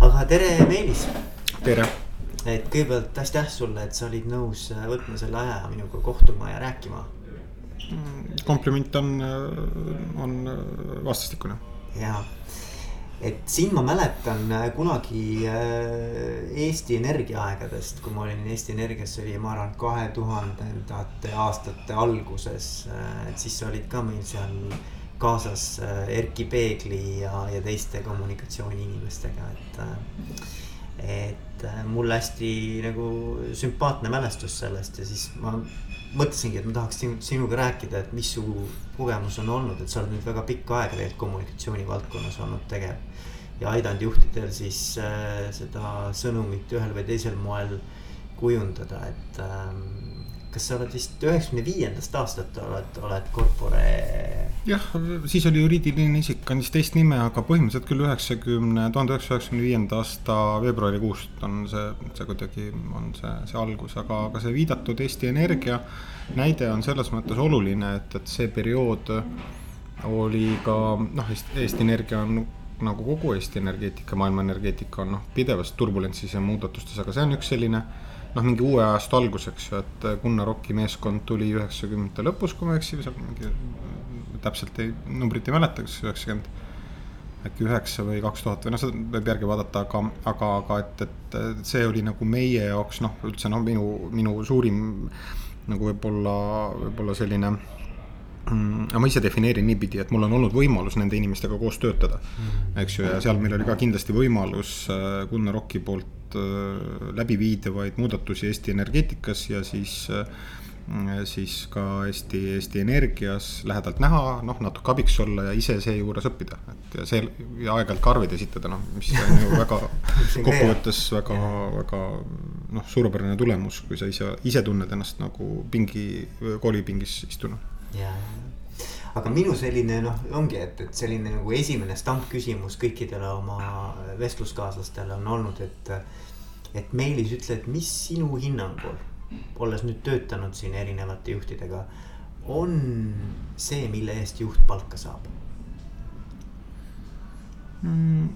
aga tere, Meelis. tere. et kõigepealt aitäh sulle, et sa olid nõus äh, võtma selle aja minuga kohtuma ja rääkima. kompliment on, on vastastikune. ja, et sind ma mäletan äh, kunagi äh, Eesti Energia aegadest, kui ma olin Eesti Energias, see oli, ma arvan, kahe tuhandendate aastate alguses. et siis sa olid ka meil seal kaasas Erkki Peegli ja, ja teiste kommunikatsiooniinimestega, et. et mul hästi nagu sümpaatne mälestus sellest ja siis ma mõtlesingi, et ma tahaks sinuga rääkida, et mis su kogemus on olnud, et sa oled nüüd väga pikka aega tegelikult kommunikatsiooni valdkonnas olnud tegev. ja aidanud juhtidel siis äh, seda sõnumit ühel või teisel moel kujundada, et ähm, kas sa oled vist üheksakümne viiendast aastat oled, oled Corpore? jah, siis oli juriidiline isik, kandis teist nime, aga põhimõtteliselt küll üheksakümne, tuhande üheksasaja üheksakümne viienda aasta veebruarikuust on see, see kuidagi on see, see algus, aga, aga see viidatud Eesti Energia näide on selles mõttes oluline, et, et see periood oli ka noh, Eesti Energia on nagu kogu Eesti energeetika, maailma energeetika on noh, pidevas turbulentsis ja muudatustes, aga see on üks selline noh, mingi uue ajastu algus, eks ju, et Gunnar Oki meeskond tuli üheksakümnendate lõpus, kui ma ei eksi, või seal mingi täpselt ei, numbrit ei mäleta, kas üheksakümmend äkki üheksa või kaks tuhat või noh, seda võib järgi vaadata, aga, aga, aga et, et see oli nagu meie jaoks noh, üldse noh, minu, minu suurim nagu võib-olla, võib-olla selline mm,. ma ise defineerin niipidi, et mul on olnud võimalus nende inimestega koos töötada mm., eks ju, ja seal meil oli ka kindlasti võimalus äh, Gunnar Oki poolt Äh, läbiviidavaid muudatusi Eesti energeetikas ja siis äh, siis ka Eesti, Eesti Energias lähedalt näha, noh natuke abiks olla ja ise seejuures õppida, et ja see ja aeg-ajalt ka arveid esitada, noh, mis on ju väga kokkuvõttes väga, väga noh, suurepärane tulemus, kui sa ise, ise tunned ennast nagu pingi, koolipingis istuna. ja, ja aga minu selline noh, ongi, et, et selline nagu esimene stampküsimus kõikidele oma vestluskaaslastele on olnud, et. et Meelis, ütle, et mis sinu hinnangul, olles nüüd töötanud siin erinevate juhtidega, on see, mille eest juht palka saab mm.?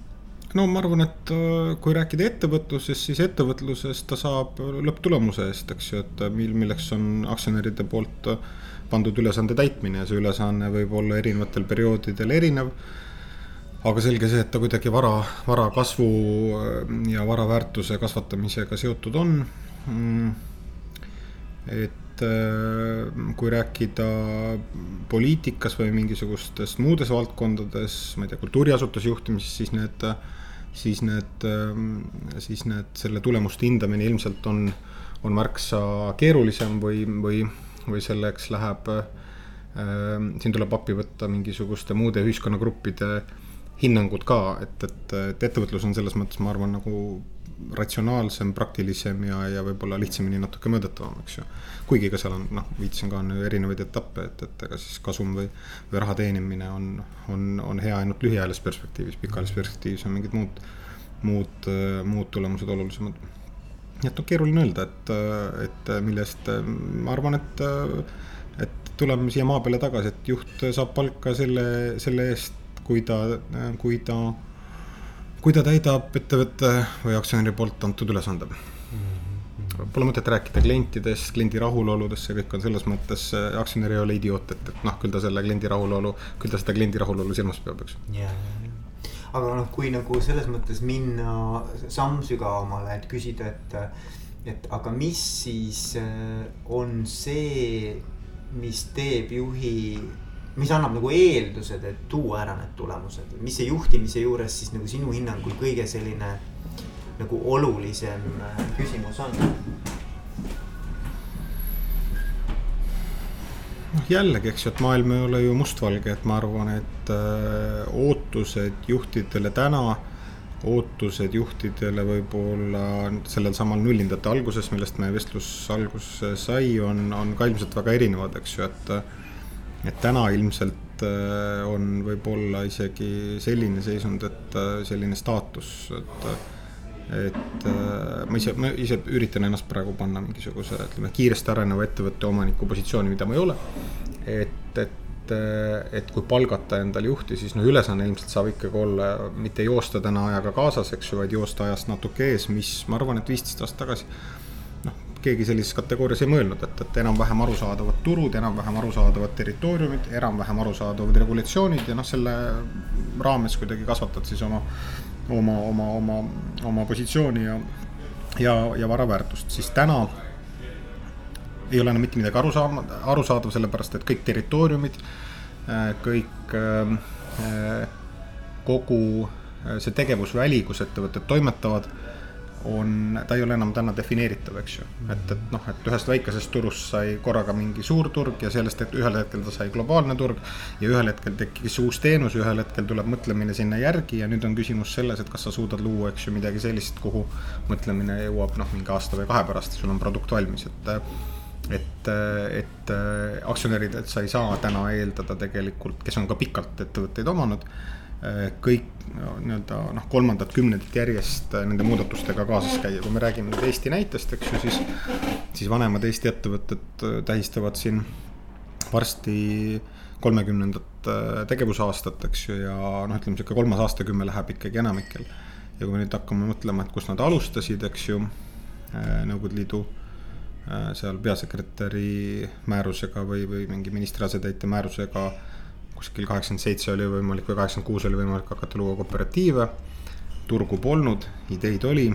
no ma arvan, et äh, kui rääkida ettevõtlusest, siis ettevõtluses ta saab lõpptulemuse eest, eks ju, et mil, milleks on aktsionäride poolt äh, pandud ülesande täitmine ja see ülesanne võib olla erinevatel perioodidel erinev. aga selge see, et ta kuidagi vara, vara kasvu äh, ja vara väärtuse kasvatamisega seotud on. Mm. et äh, kui rääkida poliitikas või mingisugustes muudes valdkondades, ma ei tea, kultuuriasutuse juhtimises, siis need, siis need, äh, siis need, selle tulemuste hindamine ilmselt on, on märksa keerulisem või, või või selleks läheb äh,, siin tuleb appi võtta mingisuguste muude ühiskonnagruppide hinnangud ka, et, et, et ettevõtlus on selles mõttes, ma arvan, nagu ratsionaalsem, praktilisem ja, ja võib-olla lihtsamini natuke mõõdetavam, eks ju. kuigi ka seal on, noh, viitasin ka, on ju erinevaid etappe, et, et ega siis kasum või, või raha teenimine on, on, on hea ainult lühiajalises perspektiivis, pikaajalises perspektiivis on mingid muud, muud, muud tulemused olulisemad nii et noh, keeruline öelda, et, et mille eest ma arvan, et, et tuleme siia maa peale tagasi, et juht saab palka selle, selle eest, kui ta, kui ta, kui ta täidab ettevõtte või aktsionäri poolt antud ülesande mhm. Pole mõtet rääkida klientidest, kliendi rahuloludest, see kõik on selles mõttes, aktsionär ei ole idioot, et, et noh, küll ta selle kliendi rahulolu, küll ta seda kliendi rahulolu silmas peab, eks. ja aga noh, kui nagu selles mõttes minna samm sügavamale, et küsida, et, et aga mis siis äh, on see, mis teeb juhi, mis annab nagu eeldused, et tuua ära need tulemused, mis see juhtimise juures siis nagu sinu hinnangul kõige selline nagu olulisem äh, küsimus on? Noh, jällegi, eks ju, et maailm ei ole ju mustvalge, et ma arvan, et öö, äh, ootused juhtidele täna, ootused juhtidele võib-olla sellel samal nullindate alguses, millest meie vestlus alguse sai, on, on ka ilmselt väga erinevad, eks ju, et. et täna ilmselt öö, äh, on võib-olla isegi selline seisund, et äh, selline staatus, et et äh, ma ise, ma ise üritan ennast praegu panna mingisuguse, ütleme kiiresti areneva ettevõtte omaniku positsiooni, mida ma ei ole. et, et et, et kui palgata endale juhti, siis noh, ülesanne ilmselt saab ikkagi olla mitte joosta täna ajaga kaasas, eks ju, vaid joosta ajast natuke ees, mis ma arvan, et viisteist aastat tagasi noh, keegi sellises kategoorias ei mõelnud, et, et enam-vähem arusaadavad turud, enam-vähem arusaadavad territooriumid, enam-vähem arusaadavad regulatsioonid ja noh, selle raames kuidagi kasvatad siis oma, oma, oma, oma, oma positsiooni ja, ja, ja vara väärtust, siis täna ei ole enam mitte midagi aru saama, arusaadav, sellepärast et kõik territooriumid, äh, kõik äh, kogu äh, see tegevusväli, kus ettevõtted toimetavad, on, ta ei ole enam täna defineeritav, eks ju. et, et noh, et ühest väikesest turust sai korraga mingi suur turg ja sellest, et ühel hetkel ta sai globaalne turg. ja ühel hetkel tekkis uus teenus, ühel hetkel tuleb mõtlemine sinna järgi ja nüüd on küsimus selles, et kas sa suudad luua, eks ju, midagi sellist, kuhu mõtlemine jõuab noh, mingi aasta või kahe pärast ja sul on produkt valmis, et et, et aktsionärid, et sa ei saa täna eeldada tegelikult, kes on ka pikalt ettevõtteid omanud, kõik nii-öelda noh, kolmandat kümnendit järjest nende muudatustega kaasas käia, kui me räägime nüüd Eesti näitest, eks ju, siis. siis vanemad Eesti ettevõtted tähistavad siin varsti kolmekümnendat tegevusaastat, eks ju, ja noh, ütleme sihuke kolmas aastakümme läheb ikkagi enamikel. ja kui me nüüd hakkame mõtlema, et kus nad alustasid, eks ju, Nõukogude Liidu Äh, seal peasekretäri määrusega või, või mingi ministri asetäitja määrusega. Kuskil kaheksakümmend seitse oli võimalik või kaheksakümmend kuus oli võimalik hakata luua kooperatiive. turgu polnud, ideid oli.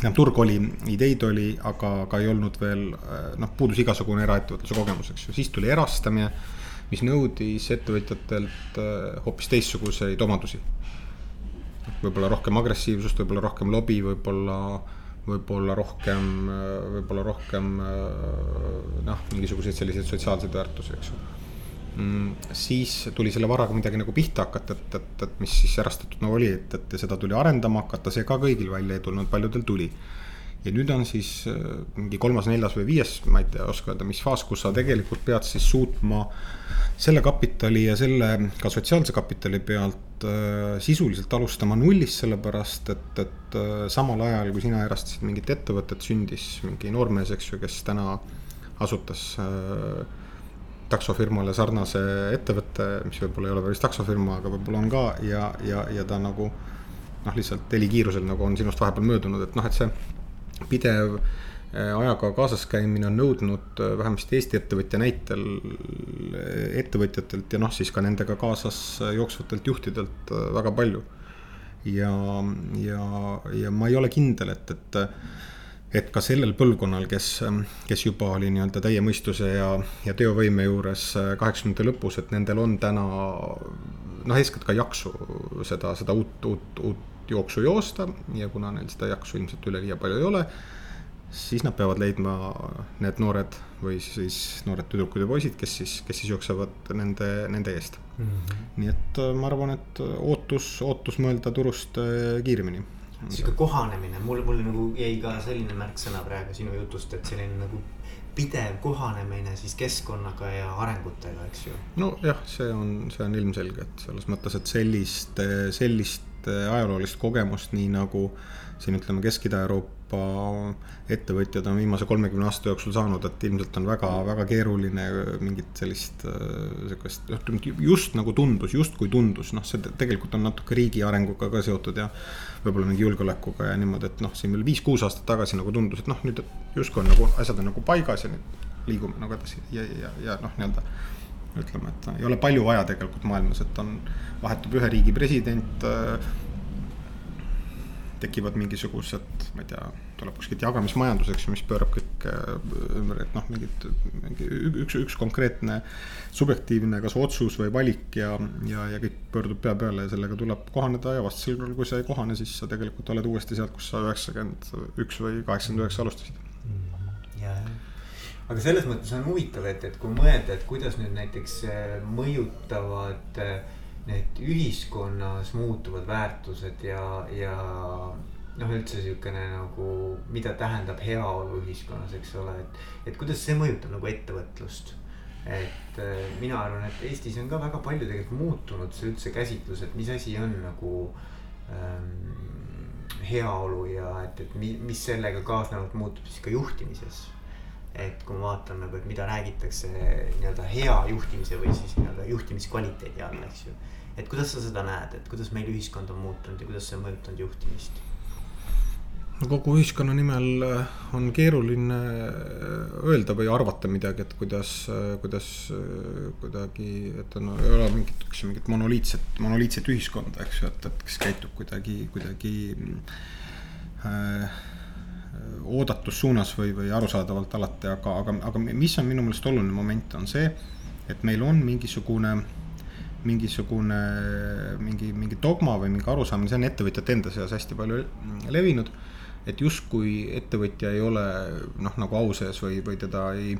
tähendab, turg oli, ideid oli, aga, aga ei olnud veel äh, noh, puudus igasugune eraettevõtluse kogemus, eks ju, siis tuli erastamine. mis nõudis ettevõtjatelt äh, hoopis teistsuguseid omadusi. võib-olla rohkem agressiivsust, võib-olla rohkem lobi, võib-olla võib-olla rohkem, võib-olla rohkem noh, mingisuguseid selliseid sotsiaalseid väärtusi, eks ju. Siis tuli selle varaga midagi nagu pihta hakata, et, et, et mis siis erastatud nagu oli, et, et seda tuli arendama hakata, see ka kõigil välja ei tulnud, paljudel tuli. Ja nüüd on siis äh, mingi kolmas, neljas või viies, ma ei tea, oska öelda, mis faas, kus sa tegelikult pead siis suutma selle kapitali ja selle ka sotsiaalse kapitali pealt äh, sisuliselt alustama nullist, sellepärast et, et äh, samal ajal, kui sina erastasid mingit ettevõtet, sündis mingi noormees, eks ju, kes täna asutas äh, taksofirmale sarnase ettevõtte, mis võib-olla ei ole päris taksofirma, aga võib-olla on ka ja, ja, ja ta nagu noh, lihtsalt helikiirusel nagu on sinust vahepeal möödunud, et noh, et see pidev äh, ajaga kaasas käimine on nõudnud äh, vähemasti Eesti ettevõtja näitel äh, ettevõtjatelt ja noh, siis ka nendega kaasas jooksvatelt juhtidelt väga palju. ja, ja, ja ma ei ole kindel, et, et, et ka sellel põlvkonnal, kes, kes juba oli nii-öelda täie mõistuse ja, ja teovõime juures kaheksakümnendate lõpus, et nendel on täna noh, eeskätt ka jaksu seda, seda uut, uut, uut jooksu joosta ja kuna neil seda jaksu ilmselt üleliia palju ei ole, siis nad peavad leidma need noored või siis noored tüdrukud ja poisid, kes siis, kes siis jooksevad nende, nende eest mm. -hmm. nii et äh, ma arvan, et ootus, ootus mõelda turust äh, kiiremini. Sihuke kohanemine, mul, mul nagu jäi ka selline märksõna praegu sinu jutust, et selline nagu pidev kohanemine siis keskkonnaga ja arengutega, eks ju. nojah, see on, see on ilmselge, et selles mõttes, et sellist, sellist sellist ajaloolist kogemust, nii nagu siin ütleme, Kesk-Ida-Euroopa ettevõtjad on viimase kolmekümne aasta jooksul saanud, et ilmselt on väga-väga keeruline mingit sellist sihukest, noh just nagu tundus, justkui tundus, noh, see tegelikult on natuke riigi arenguga ka seotud ja võib-olla mingi julgeolekuga ja niimoodi, et noh, siin veel viis-kuus aastat tagasi nagu tundus, et noh, nüüd justkui on nagu asjad on nagu paigas ja nüüd liigume nagu edasi ja, ja, ja noh, nii-öelda ütleme, et ei ole palju vaja tegelikult maailmas, et on, vahetub ühe riigi president äh,. tekivad mingisugused, ma ei tea, tuleb kuskilt jagamismajanduseks, mis pöörab kõik äh, ümber, et noh, mingid, mingi üks, üks konkreetne subjektiivne kas otsus või valik ja, ja, ja kõik pöördub pea peale ja sellega tuleb kohaneda ja vastasel korral, kui sa ei kohane, siis sa tegelikult oled uuesti sealt, kus sa üheksakümmend üks või kaheksakümmend üheksa alustasid. ja, ja aga selles mõttes on huvitav, et, et kui mõelda, et kuidas nüüd näiteks äh, mõjutavad äh, need ühiskonnas muutuvad väärtused ja, ja noh, üldse niisugune nagu, mida tähendab heaolu ühiskonnas, eks ole, et, et kuidas see mõjutab nagu ettevõtlust. et äh, mina arvan, et Eestis on ka väga palju tegelikult muutunud see üldse käsitlus, et mis asi on nagu ähm, heaolu ja et, et mi, mis sellega kaasnevalt muutub siis ka juhtimises et kui ma vaatan nagu, et mida räägitakse nii-öelda hea juhtimise või siis nii-öelda juhtimiskvaliteedi all, eks ju. et kuidas sa seda näed, et kuidas meil ühiskond on muutunud ja kuidas see on mõjutanud juhtimist? Kogu ühiskonna nimel äh, on keeruline äh, öelda või arvata midagi, et kuidas, äh, kuidas kuidagi, et on, ei ole mingit, mingit monoliitset, monoliitset ühiskonda, eks ju, et, et kes käitub kuidagi, kuidagi äh, oodatus suunas või, või arusaadavalt alati, aga, aga, aga mis on minu meelest oluline moment, on see, et meil on mingisugune mingisugune mingi, mingi dogma või mingi arusaamine, see on ettevõtjate enda seas hästi palju levinud et justkui ettevõtja ei ole noh, nagu au sees või, või teda ei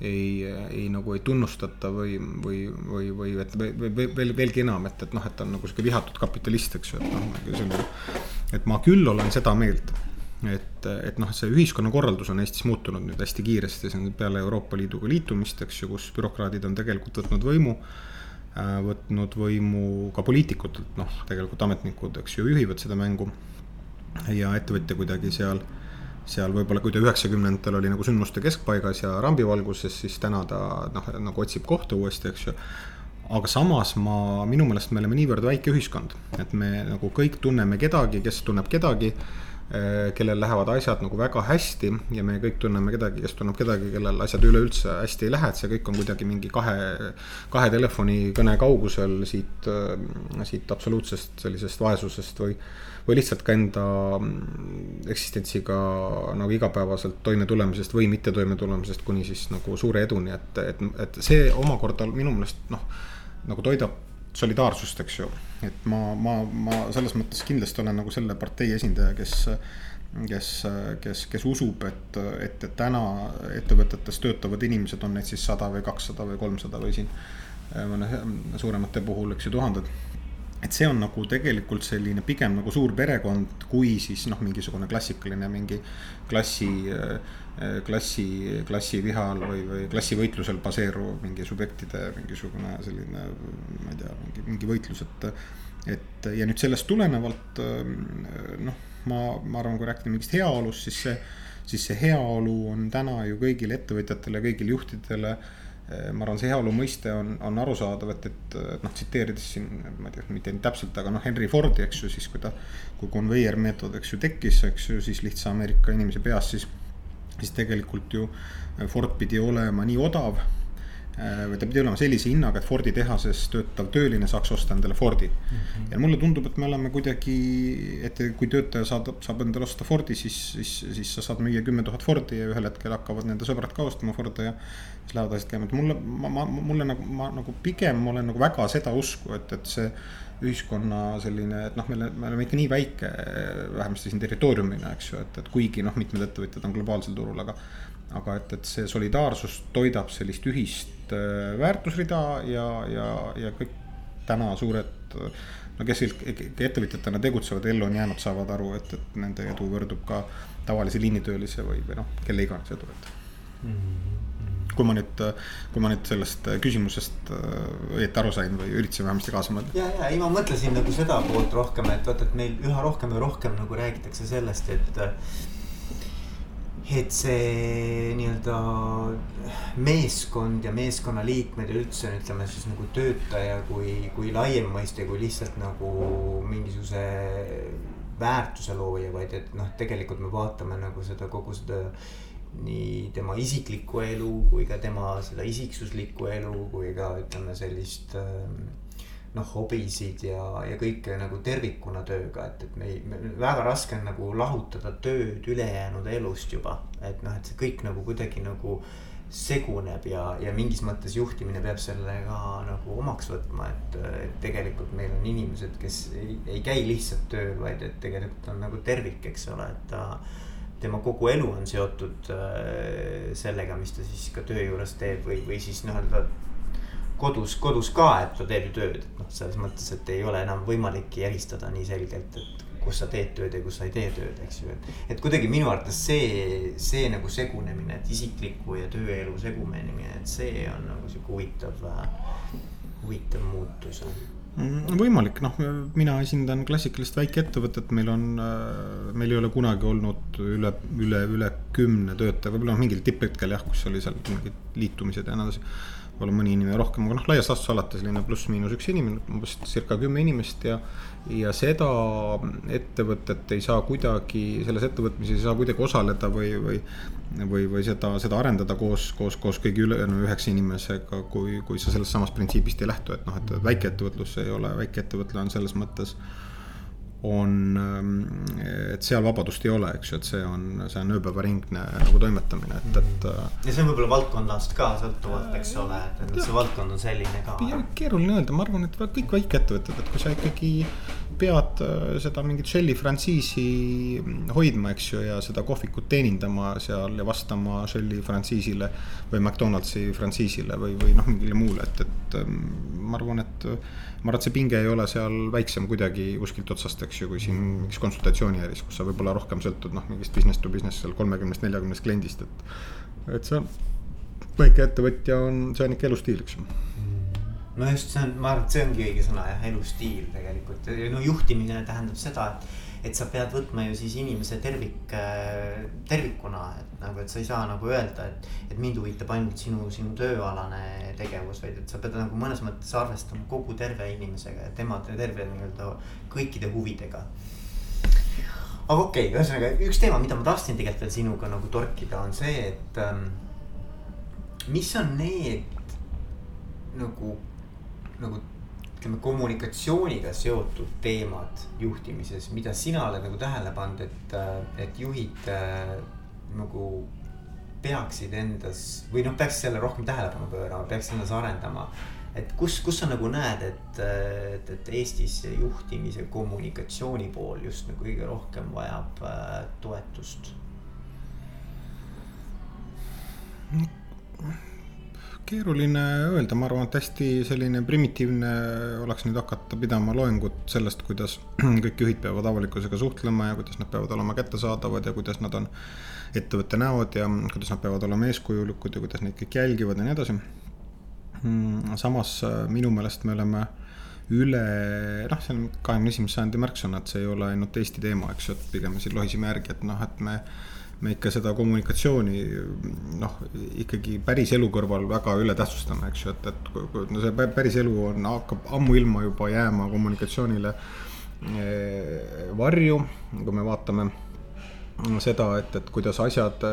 ei, ei nagu ei tunnustata või, või, või, või et veel, veelgi enam, et, et noh, et ta on nagu sihuke vihatud kapitalist, eks ju, et noh, selline. et ma küll olen seda meelt, et, et noh, see ühiskonnakorraldus on Eestis muutunud nüüd hästi kiiresti, see on peale Euroopa Liiduga liitumist, eks ju, kus bürokraadid on tegelikult võtnud võimu. Äh, võtnud võimu ka poliitikutelt, noh, tegelikult ametnikud, eks ju, juhivad seda mängu ja ettevõtja kuidagi seal, seal võib-olla, kui ta üheksakümnendatel oli nagu sündmuste keskpaigas ja rambivalguses, siis täna ta noh, nagu otsib kohta uuesti, eks ju. Aga samas ma, minu meelest me oleme niivõrd väike ühiskond, et me nagu kõik tunneme kedagi, kes tunneb kedagi eh, kellel lähevad asjad nagu väga hästi ja me kõik tunneme kedagi, kes tunneb kedagi, kellel asjad üleüldse hästi ei lähe, et see kõik on kuidagi mingi kahe, kahe telefonikõne kaugusel siit, siit absoluutsest sellisest vaesusest või või lihtsalt ka enda mm, eksistentsiga nagu igapäevaselt toime tulemisest või mitte toime tulemisest kuni siis nagu suure eduni, et, et, et see omakorda minu meelest noh, nagu toidab solidaarsust, eks ju. et ma, ma, ma selles mõttes kindlasti olen nagu selle partei esindaja, kes kes, kes, kes usub, et, et, täna ettevõtetes töötavad inimesed, on neid siis sada või kakssada või kolmsada või siin mõne suuremate puhul, eks ju, tuhanded et see on nagu tegelikult selline pigem nagu suur perekond, kui siis noh, mingisugune klassikaline mingi klassi, äh, klassi, klassivihal või, või klassivõitlusel baseeruv mingi subjektide mingisugune selline, ma ei tea, mingi, mingi võitlus, et. et ja nüüd sellest tulenevalt äh, noh, ma, ma arvan, kui rääkida mingist heaolust, siis see, siis see heaolu on täna ju kõigile ettevõtjatele, kõigile juhtidele ma arvan, see heaolu mõiste on, on arusaadav, et, et, noh, tsiteerides siin, ma ei tea, mitte täpselt, aga noh, Henry Fordi, eks ju, siis kui ta. kui konveier meetod, eks ju, tekkis, eks ju, siis lihtsa Ameerika inimese peas, siis. siis tegelikult ju Ford pidi olema nii odav Äh, või ta pidi olema sellise hinnaga, et Fordi tehases töötav tööline saaks osta endale Fordi mm. -hmm. ja mulle tundub, et me oleme kuidagi, et kui töötaja saadab, saab endale osta Fordi, siis, siis, siis sa saad müüa kümme tuhat Fordi ja ühel hetkel hakkavad nende sõbrad ka ostma Forde ja. siis lähevad asjad käima, et mulle, ma, ma, mulle nagu, ma nagu pigem olen nagu väga seda usku, et, et see ühiskonna selline, et noh, me oleme, me oleme ikka nii väike, vähemasti siin territooriumina, eks ju, et, et kuigi noh, mitmed ettevõtjad on globaalsel turul, aga aga et, et see solidaarsus toidab sellist ühist äh, väärtusrida ja, ja, ja kõik täna suured. no kes ettevõtjatena tegutsevad, ellu on jäänud, saavad aru, et, et nende edu võrdub ka tavalise liinitöölise või, või noh, kelle iganes edu, et mm. -hmm kui ma nüüd, kui ma nüüd sellest küsimusest äh, õieti aru sain või üritasin vähemasti kaasa mõelda. ja, ja ei, ma mõtlesin nagu seda poolt rohkem, et vaata, et meil üha rohkem ja rohkem nagu räägitakse sellest, et et see nii-öelda meeskond ja meeskonnaliikmed ja üldse ütleme siis nagu töötaja kui, kui laiem mõiste, kui lihtsalt nagu mingisuguse väärtuse looja, vaid et noh, tegelikult me vaatame nagu seda kogu seda nii tema isiklikku elu kui ka tema seda isiksuslikku elu kui ka ütleme sellist äh, noh, hobisid ja, ja kõike nagu tervikuna tööga, et, et me ei, väga raske on nagu lahutada tööd ülejäänud elust juba. et noh, et see kõik nagu kuidagi nagu seguneb ja, ja mingis mõttes juhtimine peab selle ka nagu omaks võtma, et, et tegelikult meil on inimesed, kes ei, ei käi lihtsalt tööl, vaid et tegelikult on nagu tervik, eks ole, et ta tema kogu elu on seotud äh, sellega, mis ta siis ka töö juures teeb või, või siis nii-öelda kodus, kodus ka, et ta teeb ju tööd, et noh, selles mõttes, et ei ole enam võimalikki eristada nii selgelt, et kus sa teed tööd ja kus sa ei tee tööd, eks ju, et. et kuidagi minu arvates see, see nagu segunemine, et isikliku ja tööelu segunemine, et see on nagu sihuke huvitav, huvitav muutus Mm, võimalik, noh, mina esindan klassikalist väikeettevõtet, meil on, meil ei ole kunagi olnud üle, üle, üle kümne töötaja, võib-olla noh, mingil tipphetkel jah, kus oli seal mingid liitumised ja nii edasi. Võib-olla mõni inimene rohkem, aga noh, laias laastus alati selline pluss-miinus üks inimene, umbes circa kümme inimest ja. ja seda ettevõtet ei saa kuidagi, selles ettevõtmises ei saa kuidagi osaleda või, või või, või seda, seda arendada koos, koos, koos kõigi ülejäänu no, üheksa inimesega, kui, kui sa sellest samast printsiibist ei lähtu, et noh, et väikeettevõtlus ei ole, väikeettevõte on selles mõttes on, et seal vabadust ei ole, eks ju, et see on, see on ööpäevaringne nagu toimetamine, et, et. ja see on võib-olla valdkonnast ka sõltuvalt, eks ole, et see valdkond on selline ka. keeruline öelda, ma arvan, et kõik väikeettevõtted, et kui sa ikkagi pead äh, seda mingit Shelli frantsiisi hoidma, eks ju, ja seda kohvikut teenindama seal ja vastama Shelli frantsiisile või McDonaldsi frantsiisile või, või noh, mingile muule, et, et ähm, ma arvan, et ma arvan, et see pinge ei ole seal väiksem kuidagi kuskilt otsast, eks ju, kui siin mingis konsultatsiooniäris, kus sa võib-olla rohkem sõltud noh, mingist business to business seal kolmekümnest, neljakümnest kliendist, et, et see on, väikeettevõtja on, see on ikka elustiil, eks ju. No just see on, ma arvan, et see ongi õige sõna jah, elustiil tegelikult, no juhtimine tähendab seda, et. Et sa pead võtma ju siis inimese tervik, tervikuna, et nagu, et sa ei saa nagu öelda, et. et mind huvitab ainult sinu, sinu tööalane tegevus, vaid et sa pead nagu mõnes mõttes arvestama kogu terve inimesega ja tema terve nii-öelda kõikide huvidega aga okei okay,, ühesõnaga üks teema, mida ma tahtsin tegelikult veel sinuga nagu torkida, on see, et ähm, mis on need nagu nagu ütleme, kommunikatsiooniga seotud teemad juhtimises, mida sina oled nagu tähele pannud, et, et juhid äh, nagu peaksid endas või noh, peaks selle rohkem tähelepanu pöörama, peaks endas arendama. et kus, kus sa nagu näed, et, et, et Eestis juhtimise kommunikatsiooni pool just nagu kõige rohkem vajab äh, toetust? Keeruline öelda, ma arvan, et hästi selline primitiivne oleks nüüd hakata pidama loengut sellest, kuidas kõik juhid peavad avalikkusega suhtlema ja kuidas nad peavad olema kättesaadavad ja kuidas nad on ettevõtte näod ja kuidas nad peavad olema eeskujulikud ja kuidas neid kõik jälgivad ja nii edasi. Mm, samas äh, minu meelest me oleme üle, noh, see on kahekümne esimese sajandi märksõna, et see ei ole ainult Eesti teema, eks ju, et pigem me siin lohiseme järgi, et noh, et me me ikka seda kommunikatsiooni noh, ikkagi päris elu kõrval väga üle tähtsustame, eks ju, et, et no see päris elu on, hakkab ammuilma juba jääma kommunikatsioonile eh, varju, kui me vaatame seda, et, et kuidas asjad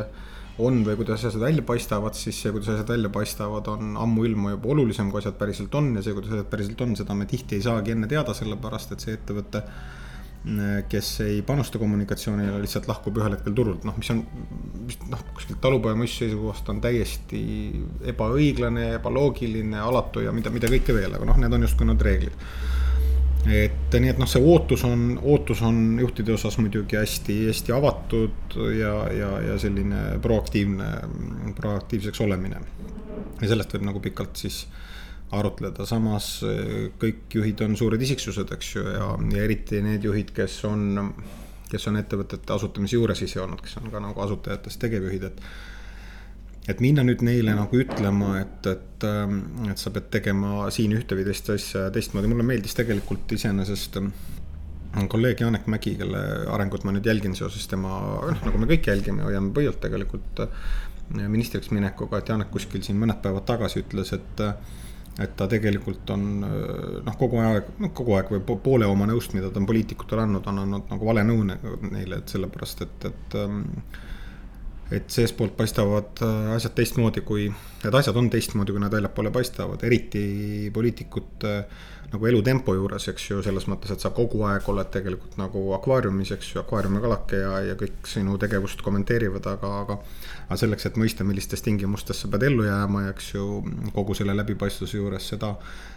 on või kuidas asjad välja paistavad, siis see, kuidas asjad välja paistavad, on ammuilma juba olulisem, kui asjad päriselt on ja see, kuidas asjad päriselt on, seda me tihti ei saagi enne teada, sellepärast et see ettevõte kes ei panusta kommunikatsioonile, lihtsalt lahkub ühel hetkel turult, noh, mis on, noh, kuskilt talupojamõissu seisukohast on täiesti ebaõiglane, ebaloogiline, alatu ja mida, mida kõike veel, aga noh, need on justkui need reeglid. et nii, et noh, see ootus on, ootus on juhtide osas muidugi hästi-hästi avatud ja, ja, ja selline proaktiivne, proaktiivseks olemine. ja sellest võib nagu pikalt siis arutleda, samas eh, kõik juhid on suured isiksused, eks ju, ja, ja eriti need juhid, kes on, kes on ettevõtete asutamise juures ise olnud, kes on ka nagu asutajatest tegevjuhid, et et minna nüüd neile nagu ütlema, et, et, ähm, et sa pead tegema siin ühte või teist asja teistmoodi, mulle meeldis tegelikult iseenesest ähm, kolleeg Janek Mägi, kelle arengut ma nüüd jälgin seoses tema, noh nagu me kõik jälgime, hoiame pöialt tegelikult äh, ministriks minekuga, et Janek kuskil siin mõned päevad tagasi ütles, et et ta tegelikult on noh, kogu aeg, noh kogu aeg või poole oma nõust, mida ta on poliitikutele andnud, on andnud nagu vale nõu neile, et sellepärast, et, et. Et seestpoolt paistavad äh, asjad teistmoodi, kui, need asjad on teistmoodi, kui nad väljapoole paistavad, eriti poliitikute nagu elutempo juures, eks ju, selles mõttes, et sa kogu aeg oled tegelikult nagu akvaariumis, eks ju, akvaariumi kalake ja, ja kõik sinu tegevust kommenteerivad, aga, aga. aga selleks, et mõista, millistes tingimustes sa pead ellu jääma ja eks ju kogu selle läbipaistvuse juures seda,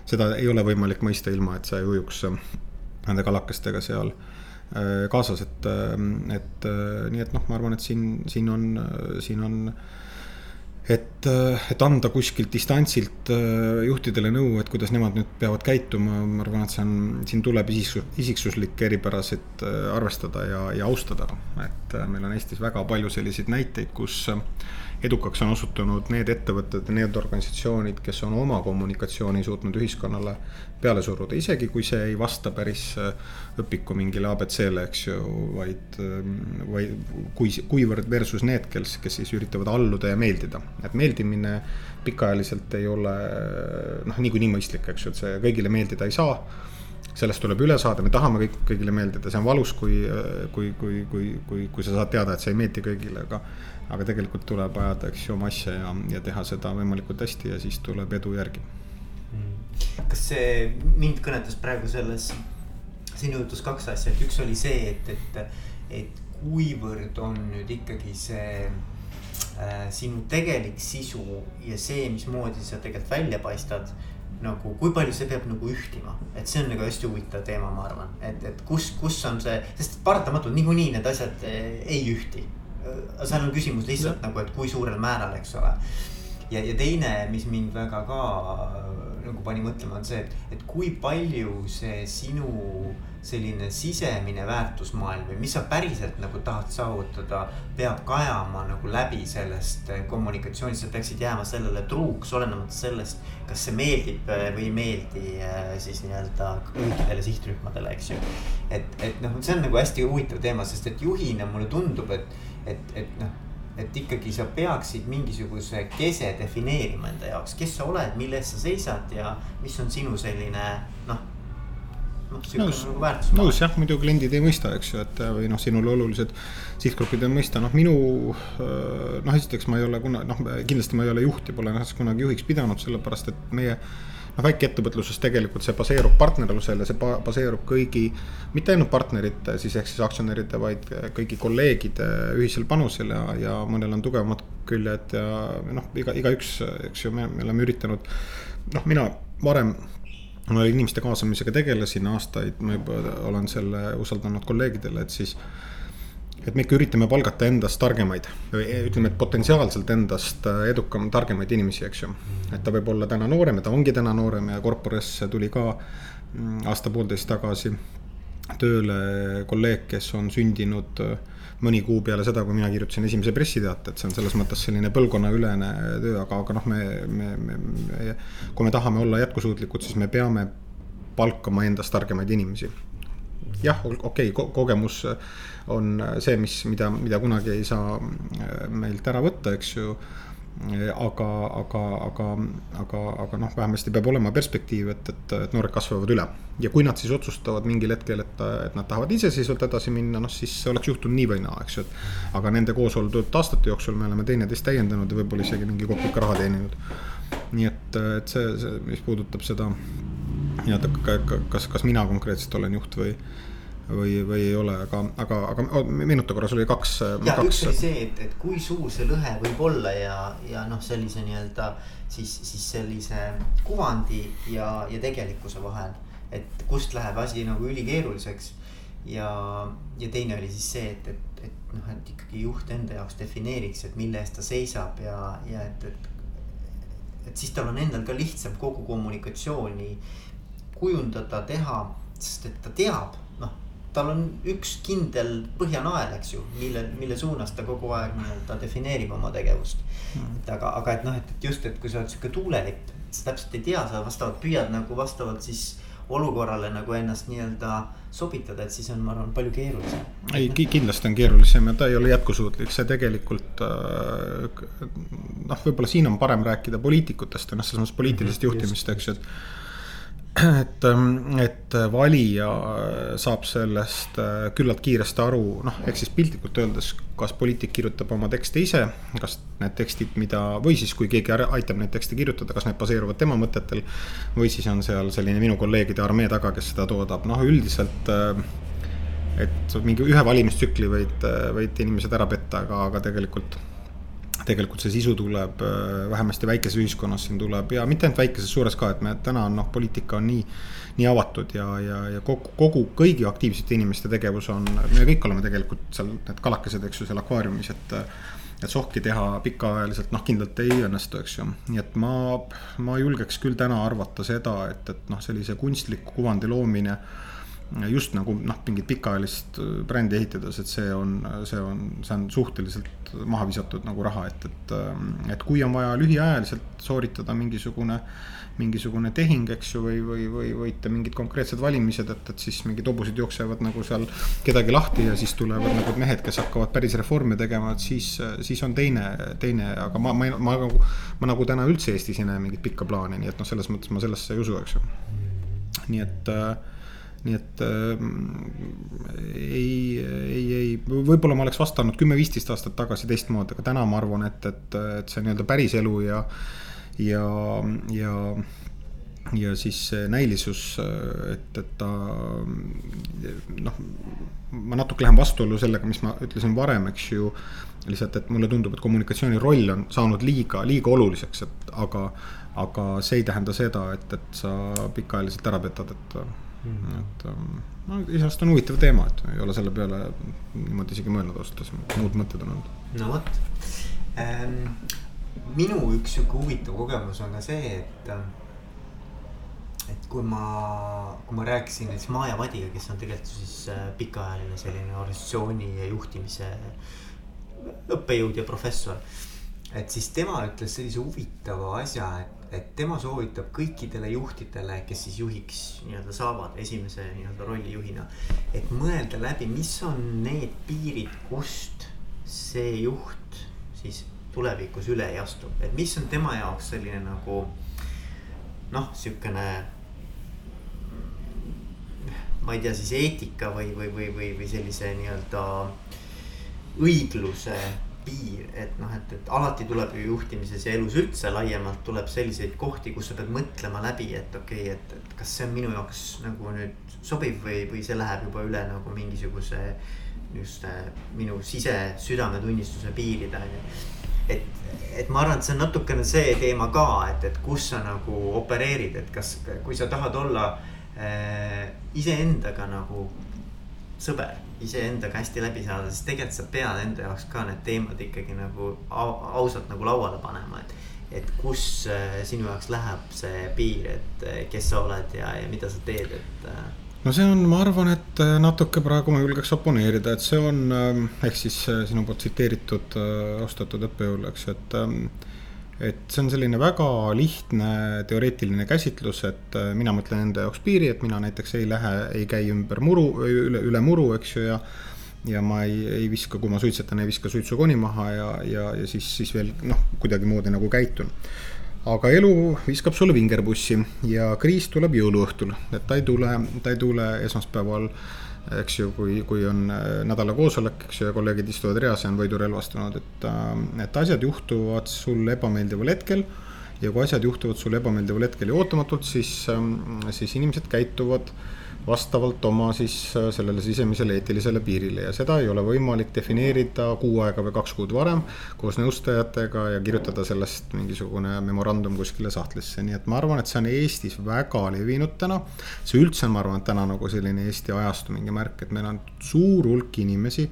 seda ei ole võimalik mõista, ilma et sa ei ujuks nende kalakestega seal äh, kaasas, et, et nii et noh, ma arvan, et siin, siin on, siin on et, et anda kuskilt distantsilt äh, juhtidele nõu, et kuidas nemad nüüd peavad käituma, ma arvan, et see on, siin tuleb isiksus, isiksuslikke eripärasid äh, arvestada ja, ja austada. et äh, meil on Eestis väga palju selliseid näiteid, kus edukaks on osutunud need ettevõtted need organisatsioonid, kes on oma kommunikatsiooni suutnud ühiskonnale peale suruda, isegi kui see ei vasta päris õpiku mingile abc-le, eks ju, vaid, vaid kui, kuivõrd versus need, kes, kes siis üritavad alluda ja meeldida. et meeldimine pikaajaliselt ei ole noh, niikuinii mõistlik, eks ju, et see kõigile meeldida ei saa sellest tuleb üle saada, me tahame kõik, kõigile meeldida, see on valus, kui, kui, kui, kui, kui, kui sa saad teada, et see ei meeldi kõigile, aga. aga tegelikult tuleb ajada, eks ju, oma asja ja, ja teha seda võimalikult hästi ja siis tuleb edu järgi. Kas see, mind kõnetas praegu selles, sinu jutus kaks asja, et üks oli see, et, et, et kuivõrd on nüüd ikkagi see äh, sinu tegelik sisu ja see, mismoodi sa tegelikult välja paistad nagu, kui palju see peab nagu ühtima, et see on nagu hästi huvitav teema, ma arvan, et, et kus, kus on see, sest paratamatult niikuinii need asjad eh, ei ühti. seal on küsimus lihtsalt ja. nagu, et kui suurel määral, eks ole. ja, ja teine, mis mind väga ka nagu pani mõtlema, on see, et, et kui palju see sinu selline sisemine väärtusmaailm või mis sa päriselt nagu tahad saavutada, peab kajama nagu läbi sellest kommunikatsioonist, sa peaksid jääma sellele truuks, olenemata sellest, kas see meeldib äh, või ei meeldi äh, siis nii-öelda kõikidele sihtrühmadele, eks ju. et, et noh, see on nagu hästi huvitav teema, sest et juhina mulle tundub, et, et, et noh et ikkagi sa peaksid mingisuguse kese defineerima enda jaoks, kes sa oled, mille eest sa seisad ja mis on sinu selline noh nõus, nagu nõus jah, muidu kliendid ei mõista, eks ju, et või noh, sinule olulised sihtgrupid ei mõista, noh, minu. Äh, noh, esiteks ma ei ole kuna, noh, kindlasti ma ei ole juht ja pole ennast kunagi juhiks pidanud, sellepärast et meie. Noh, väikeettevõtluses tegelikult see baseerub partnerlusel ja see baseerub kõigi, mitte ainult partnerite siis ehk siis aktsionäride, vaid kõigi kolleegide ühisel panusel ja, ja mõnel on tugevamad küljed ja noh, iga, igaüks, eks ju, me, me oleme üritanud. noh, mina varem ma inimeste kaasamisega tegelesin aastaid, ma juba olen selle usaldanud kolleegidele, et siis. Et me ikka üritame palgata endast targemaid või ütleme, et potentsiaalselt endast edukam, targemaid inimesi, eks ju. et ta võib olla täna noorem ja ta ongi täna noorem ja Corporesse tuli ka mm, aasta-poolteist tagasi tööle kolleeg, kes on sündinud äh, mõni kuu peale seda, kui mina kirjutasin esimese pressiteate, et see on selles mõttes selline põlvkonnaülene töö, aga, aga noh, me, me, me, me. kui me tahame olla jätkusuutlikud, siis me peame palkama endast targemaid inimesi. jah, okei okay, ko, kogemus on see, mis, mida, mida kunagi ei saa meilt ära võtta, eks ju aga, aga, aga, aga, aga noh, vähemasti peab olema perspektiiv, et, et, et noored kasvavad üle. ja kui nad siis otsustavad mingil hetkel, et, et nad tahavad iseseisvalt edasi minna, noh siis oleks juhtunud nii või naa, eks ju, et. aga nende koos oldud aastate jooksul me oleme teineteist täiendanud ja võib-olla isegi mingi kopuka raha teeninud. nii et, et see, see, mis puudutab seda nii-öelda, kas, kas mina konkreetselt olen juht või või, või ei ole, aga, aga, aga meenuta korra, sul oli kaks. ja kaks... üks oli see, et, et kui suur see lõhe võib olla ja, ja noh, sellise nii-öelda siis, siis sellise kuvandi ja, ja tegelikkuse vahel. et kust läheb asi nagu ülikeeruliseks. ja, ja teine oli siis see, et, et, et noh, et ikkagi juht enda jaoks defineeriks, et mille eest ta seisab ja, ja et, et. et siis tal on endal ka lihtsam kogu kommunikatsiooni kujundada, teha, sest et ta teab tal on üks kindel põhjanael, eks ju, mille, mille suunas ta kogu aeg nii-öelda defineerib oma tegevust. Mm.. et aga, aga et noh, et, et just, et kui sa oled sihuke tuulelipp, sa täpselt ei tea, sa vastavalt püüad nagu vastavalt siis olukorrale nagu ennast nii-öelda sobitada, et siis on, ma arvan, palju keerulisem. ei, kindlasti on keerulisem ja ta ei ole jätkusuutlik, see tegelikult äh, noh, võib-olla siin on parem rääkida poliitikutest ja noh, selles mõttes poliitilisest -hmm, juhtimist, eks ju, et et, ähm, et valija saab sellest äh, küllalt kiiresti aru, noh, ehk siis piltlikult öeldes, kas poliitik kirjutab oma tekste ise, kas need tekstid, mida, või siis kui keegi aitab neid tekste kirjutada, kas need baseeruvad tema mõtetel. või siis on seal selline minu kolleegide armee taga, kes seda toodab, noh üldiselt. Äh, et mingi ühe valimistsükli võid, äh, võid inimesed ära petta, aga, aga tegelikult tegelikult see sisu tuleb äh, vähemasti väikeses ühiskonnas siin tuleb ja mitte ainult väikeses, suures ka, et me täna noh, poliitika on nii. nii avatud ja, ja, ja kogu, kogu kõigi aktiivsete inimeste tegevus on, me kõik oleme tegelikult seal need kalakesed, eks ju, seal akvaariumis, et. et sohki teha pikaajaliselt noh, kindlalt ei õnnestu, eks ju, nii et ma, ma julgeks küll täna arvata seda, et, et noh, sellise kunstliku kuvandi loomine just nagu noh, mingit pikaajalist brändi ehitades, et see on, see on, see on suhteliselt maha visatud nagu raha, et, et. et kui on vaja lühiajaliselt sooritada mingisugune, mingisugune tehing, eks ju, või, või, või võita mingid konkreetsed valimised, et, et siis mingid hobused jooksevad nagu seal kedagi lahti ja siis tulevad nagu mehed, kes hakkavad päris reforme tegema, et siis, siis on teine, teine, aga ma, ma, ma, ma, ma nagu täna üldse Eestis ei näe mingit pikka plaani, nii et noh, selles mõttes ma sellesse ei usu, eks ju. nii et äh, nii et äh, ei, ei, ei, võib-olla ma oleks vastanud kümme-viisteist aastat tagasi teistmoodi, aga täna ma arvan, et, et, et see nii-öelda päris elu ja, ja, ja ja siis näilisus, et, et ta noh, ma natuke lähen vastuollu sellega, mis ma ütlesin varem, eks ju. lihtsalt, et mulle tundub, et kommunikatsiooni roll on saanud liiga, liiga oluliseks, et aga, aga see ei tähenda seda, et, et sa pikaajaliselt ära petad, et mm.. et ähm, no iseenesest on huvitav teema, et ei ole selle peale niimoodi isegi mõelnud ausalt öeldes, muud mõtted on olnud. no vot ähm,, minu üks sihuke huvitav kogemus on ka see, et ähm, et kui ma, kui ma rääkisin näiteks Maarja Vadiga, kes on tegelikult siis äh, pikaajaline selline organisatsiooni ja juhtimise õppejõud ja professor. Et siis tema ütles sellise huvitava asja, et et tema soovitab kõikidele juhtidele, kes siis juhiks nii-öelda saavad esimese nii-öelda rollijuhina. et mõelda läbi, mis on need piirid, kust see juht siis tulevikus üle ei astu, et mis on tema jaoks selline nagu noh, sihukene. ma ei tea, siis eetika või, või, või, või, või sellise nii-öelda õigluse piir, et noh, et, et alati tuleb ju juhtimises ja elus üldse laiemalt tuleb selliseid kohti, kus sa pead mõtlema läbi, et okei okay,, et, et kas see on minu jaoks nagu nüüd sobiv või, või see läheb juba üle nagu mingisuguse just äh, minu sise südametunnistuse piiride on ju. et, et ma arvan, et see on natukene see teema ka, et, et kus sa nagu opereerid, et kas, kui sa tahad olla äh, iseendaga nagu sõber iseendaga hästi läbi saada, siis tegelikult sa pead enda jaoks ka need teemad ikkagi nagu ausalt nagu lauale panema, et. et kus äh, sinu jaoks läheb see piir, et äh, kes sa oled ja, ja mida sa teed, et. Äh. no see on, ma arvan, et natuke praegu ma julgeks oponeerida, et see on ehk siis sinu poolt tsiteeritud austatud õppejõul, eks et et see on selline väga lihtne teoreetiline käsitlus, et äh, mina mõtlen enda jaoks piiri, et mina näiteks ei lähe, ei käi ümber muru, üle, üle muru, eks ju, ja ja ma ei, ei viska, kui ma suitsetan, ei viska suitsukoni maha ja, ja, ja siis, siis veel noh, kuidagimoodi nagu käitun. aga elu viskab sulle vingerpussi ja kriis tuleb jõuluõhtul, et ta ei tule, ta ei tule esmaspäeval äh, eks ju, kui, kui on äh, nädala koosolek, eks ju, ja kolleegid istuvad reas ja on võidurelvastunud, et, äh, et asjad juhtuvad sul ebameeldival hetkel. ja kui asjad juhtuvad sul ebameeldival hetkel ja ootamatult, siis, ähm, siis inimesed käituvad vastavalt oma siis äh, sellele sisemisele eetilisele piirile ja seda ei ole võimalik defineerida kuu aega või kaks kuud varem koos nõustajatega ja kirjutada sellest mingisugune memorandum kuskile sahtlisse, nii et ma arvan, et see on Eestis väga levinud täna. see üldse on, ma arvan, täna nagu selline Eesti ajastu mingi märk, et meil on suur hulk inimesi,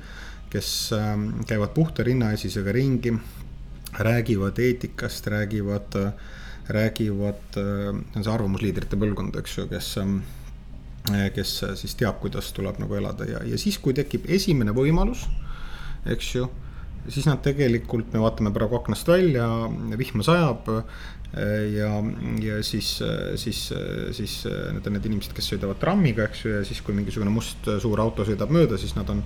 kes ähm, käivad puhta rinnaesisega ringi, räägivad eetikast, räägivad räägivad, äh, see on see arvamusliidrite põlvkond, eks ju, kes ähm, kes eh, siis teab, kuidas tuleb nagu elada ja, ja siis, kui tekib esimene võimalus, eks ju. siis nad tegelikult, me vaatame praegu aknast välja, vihma sajab. Eh, ja, ja siis, siis, siis need on need inimesed, kes sõidavad trammiga, eks ju, ja siis, kui mingisugune must suur auto sõidab mööda, siis nad on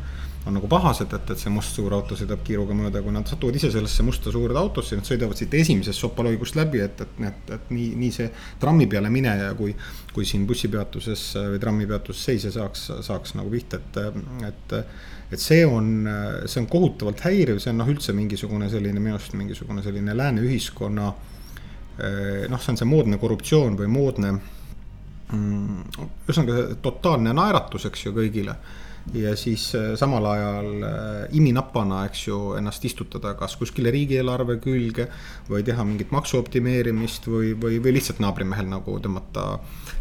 on nagu pahased, et, et see must suur auto sõidab kiiruga mööda, kui nad satuvad ise sellesse musta suurde autosse, nad sõidavad siit esimesest sopaloigust läbi, et, et, et, et nii, nii see trammi peale mineja, kui. kui siin bussipeatuses või trammipeatuses seisja saaks, saaks nagu pihta, et, et. et see on, see on kohutavalt häiriv, see on noh, üldse mingisugune selline minu arust mingisugune selline lääne ühiskonna. noh, see on see moodne korruptsioon või moodne mm,, ühesõnaga totaalne naeratus, eks ju, kõigile ja siis äh, samal ajal äh, iminapana, eks ju, ennast istutada kas kuskile riigieelarve külge või teha mingit maksuoptimeerimist või, või, või lihtsalt naabrimehel nagu tõmmata,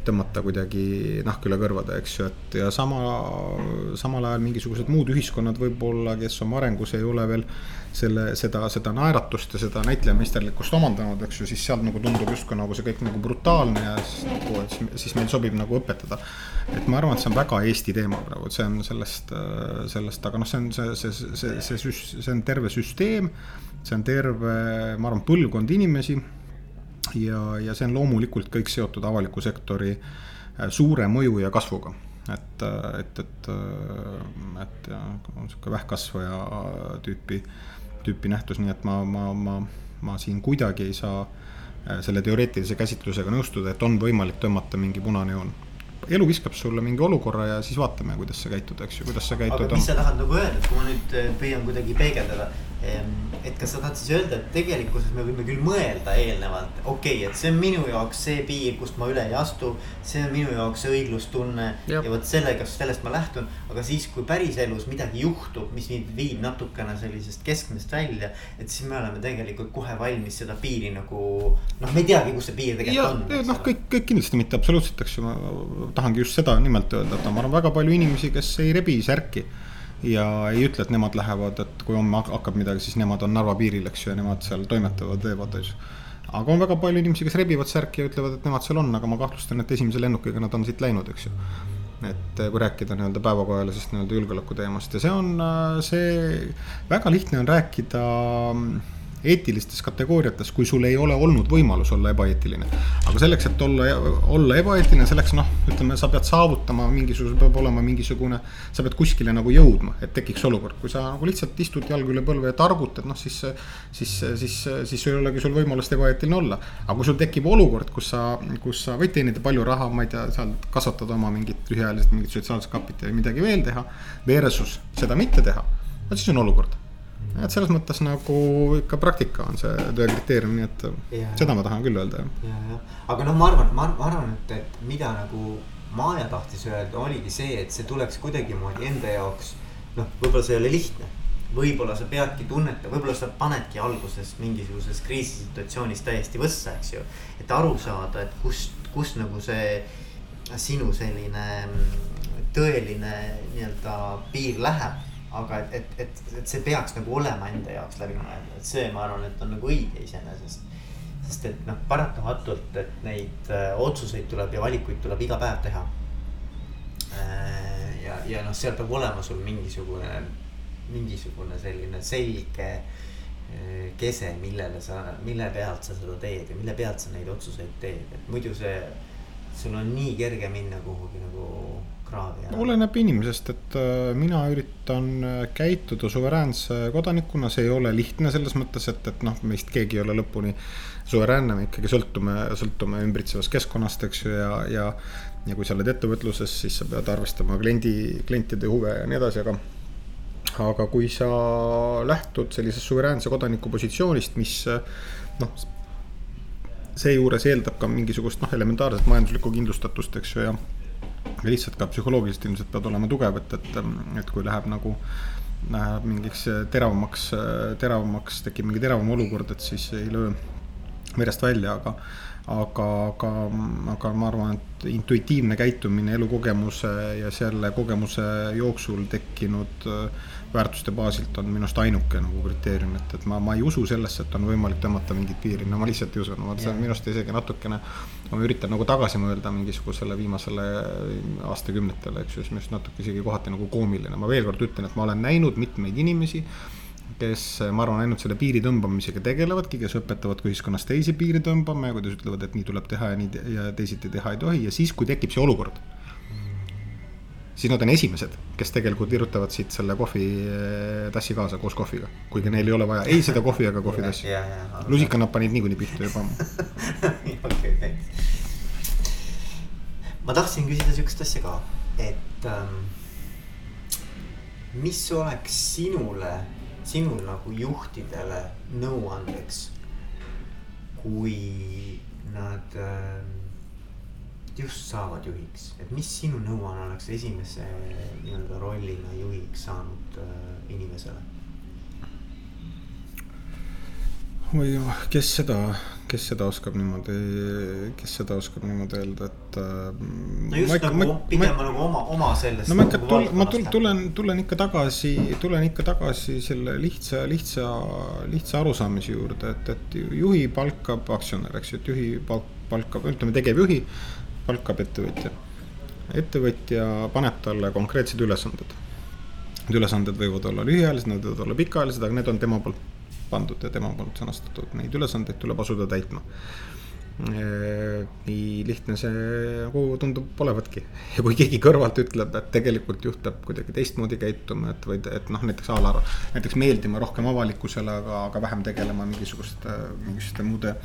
tõmmata kuidagi nahk üle kõrvade, eks ju, et ja sama, samal ajal mingisugused muud ühiskonnad võib-olla, kes oma arengus ei ole veel selle, seda, seda naeratust ja seda näitlejameisterlikkust omandanud, eks ju, siis seal nagu tundub justkui nagu see kõik nagu brutaalne ja siis nagu, siis, meil sobib nagu õpetada. et ma arvan, et see on väga Eesti teema praegu, et see on sellest, sellest, aga noh, see on see, see, see, see, see, see on terve süsteem. see on terve, ma arvan, põlvkond inimesi. ja, ja see on loomulikult kõik seotud avaliku sektori äh, suure mõju ja kasvuga et, et, et, et ja sihuke vähkkasvaja tüüpi tüüpi nähtus, nii et ma, ma, ma, ma siin kuidagi ei saa äh, selle teoreetilise käsitlusega nõustuda, et on võimalik tõmmata mingi punane joon. elu viskab sulle mingi olukorra ja siis vaatame, kuidas sa käitud, eks ju, kuidas sa käitud. aga mis sa tahad nagu öelda, et kui ma nüüd äh, püüan kuidagi peegeldada et kas sa tahad siis öelda, et tegelikkuses me võime küll mõelda eelnevalt, okei okay,, et see on minu jaoks see piir, kust ma üle ei astu. see on minu jaoks õiglustunne ja, ja vot sellega, sellest ma lähtun, aga siis, kui päriselus midagi juhtub, mis mind viib natukene sellisest keskmest välja. et siis me oleme tegelikult kohe valmis seda piiri nagu noh, me ei teagi, kus see piir tegelikult ja, on. noh, kõik, kõik kindlasti mitte absoluutselt, eks ju, ma tahangi just seda nimelt öelda, et ma arvan, väga palju inimesi, kes ei rebi särki ja ei ütle, et nemad lähevad, et kui homme hakkab midagi, siis nemad on Narva piiril, eks ju, ja nemad seal toimetavad, teevad, eks ju. aga on väga palju inimesi, kes rebivad särki ja ütlevad, et nemad seal on, aga ma kahtlustan, et esimese lennukiga nad on siit läinud, eks ju. et kui rääkida nii-öelda päevakajalisest nii-öelda julgeoleku teemast ja see on, see väga lihtne on rääkida eetilistes kategooriates, kui sul ei ole olnud võimalus olla ebaeetiline. aga selleks, et olla, olla ebaeetiline, selleks noh, ütleme, sa pead saavutama mingisuguse, peab olema mingisugune, sa pead kuskile nagu jõudma, et tekiks olukord, kui sa nagu lihtsalt istud jalg üle põlve ja targutad, noh siis. siis, siis, siis ei olegi sul võimalust ebaeetiline olla, aga kui sul tekib olukord, kus sa, kus sa võid teenida palju raha, ma ei tea, seal kasvatada oma mingit lühiajaliselt mingit sotsiaalset kapitali, midagi veel teha. Versus seda mitte teha, no siis on olukord et selles mõttes nagu ikka praktika on see töö kriteerium, nii et ja, seda ma tahan küll öelda, ja, jah, aga noh, ma arvan, ma arvan, et, et mida nagu Maarja tahtis öelda, oligi see, et see tuleks kuidagimoodi enda jaoks. noh, võib-olla see ei ole lihtne, võib-olla sa peadki tunnetama, võib-olla sa panedki alguses mingisuguses kriisisituatsioonis täiesti võssa, eks ju. et aru saada, et kust, kust nagu see sinu selline tõeline nii-öelda piir läheb aga et, et, et, et see peaks nagu olema enda jaoks läbi mõeldud, et see, ma arvan, et on nagu õige iseenesest. sest et noh, paratamatult, et neid äh, otsuseid tuleb ja valikuid tuleb iga päev teha äh,. ja, ja noh, seal peab olema sul mingisugune, mingisugune selline selge äh, kese, millele sa, mille pealt sa seda teed ja mille pealt sa neid otsuseid teed, et muidu see, sul on nii kerge minna kuhugi nagu? Oleneb inimesest, et äh, mina üritan äh, käituda suveräänse kodanikuna, see ei ole lihtne selles mõttes, et, et noh, meist keegi ei ole lõpuni suveräänne, me ikkagi sõltume, sõltume ümbritsevast keskkonnast, eks ju, ja, ja. ja kui sa oled ettevõtluses, siis sa pead arvestama kliendi, klientide huve ja nii edasi, aga aga kui sa lähtud sellisest suveräänse kodaniku positsioonist, mis noh, seejuures eeldab ka mingisugust noh, elementaarset majanduslikku kindlustatust, eks ju, ja lihtsalt ka psühholoogiliselt ilmselt pead olema tugev, et, et, et kui läheb nagu läheb mingiks teravamaks, teravamaks, tekib mingi teravam olukord, et siis ei löö verest välja, aga aga, aga, aga ma arvan, et intuitiivne käitumine elukogemuse ja selle kogemuse jooksul tekkinud äh, väärtuste baasilt on minu arust ainuke nagu kriteerium, et, et ma, ma ei usu sellesse, et on võimalik tõmmata mingit piiri, no ma lihtsalt ei usu, no see on minu arust isegi natukene. ma üritan nagu tagasi mõelda mingisugusele viimasele aastakümnetele, eks ju, siis minu arust natuke isegi kohati nagu koomiline, ma veel kord ütlen, et ma olen näinud mitmeid inimesi kes, ma arvan, ainult selle piiri tõmbamisega tegelevadki, kes õpetavad ka ühiskonnas teisi piiri tõmbama ja kuidas ütlevad, et nii tuleb teha ja nii ja teisiti teha ei tohi. Ja siis, kui tekib see olukord siis nad on esimesed, kes tegelikult virutavad siit selle kohvitassi kaasa koos kohviga. kuigi neil ei ole vaja ei seda kohvi ega kohvitassi. lusika nad panid niikuinii pihta juba ammu ma tahtsin küsida sihukest asja ka, et ähm, mis oleks sinule, sinul nagu juhtidele nõuandeks, kui nad ähm, just saavad juhiks, et mis sinu nõuanne oleks esimese nii-öelda rollina juhiks saanud äh, inimesele? oi, kes seda, kes seda oskab niimoodi, kes seda oskab niimoodi öelda, et äh,. no just ikka, nagu ma, pigem ma, nagu oma, oma sellest. no ma ikka nagu tulen, ma tulen, tulen, tulen ikka tagasi, tulen ikka tagasi selle lihtsa, lihtsa, lihtsa arusaamise juurde, et, et juhi palkab aktsionär, eks ju, et juhi palk, palkab, ütleme tegevjuhi palkab ettevõtja. ettevõtja paneb talle konkreetsed ülesanded. Need ülesanded võivad olla lühiajalised, need võivad olla pikaajalised, aga need on tema poolt pandud ja tema poolt sõnastatud, neid ülesandeid tuleb asuda täitma. nii lihtne see nagu tundub olevatki ja kui keegi kõrvalt ütleb, et tegelikult juht peab kuidagi teistmoodi käituma, et või et noh, näiteks a la näiteks meeldima rohkem avalikkusele, aga, aga vähem tegelema mingisuguste, mingisuguste muude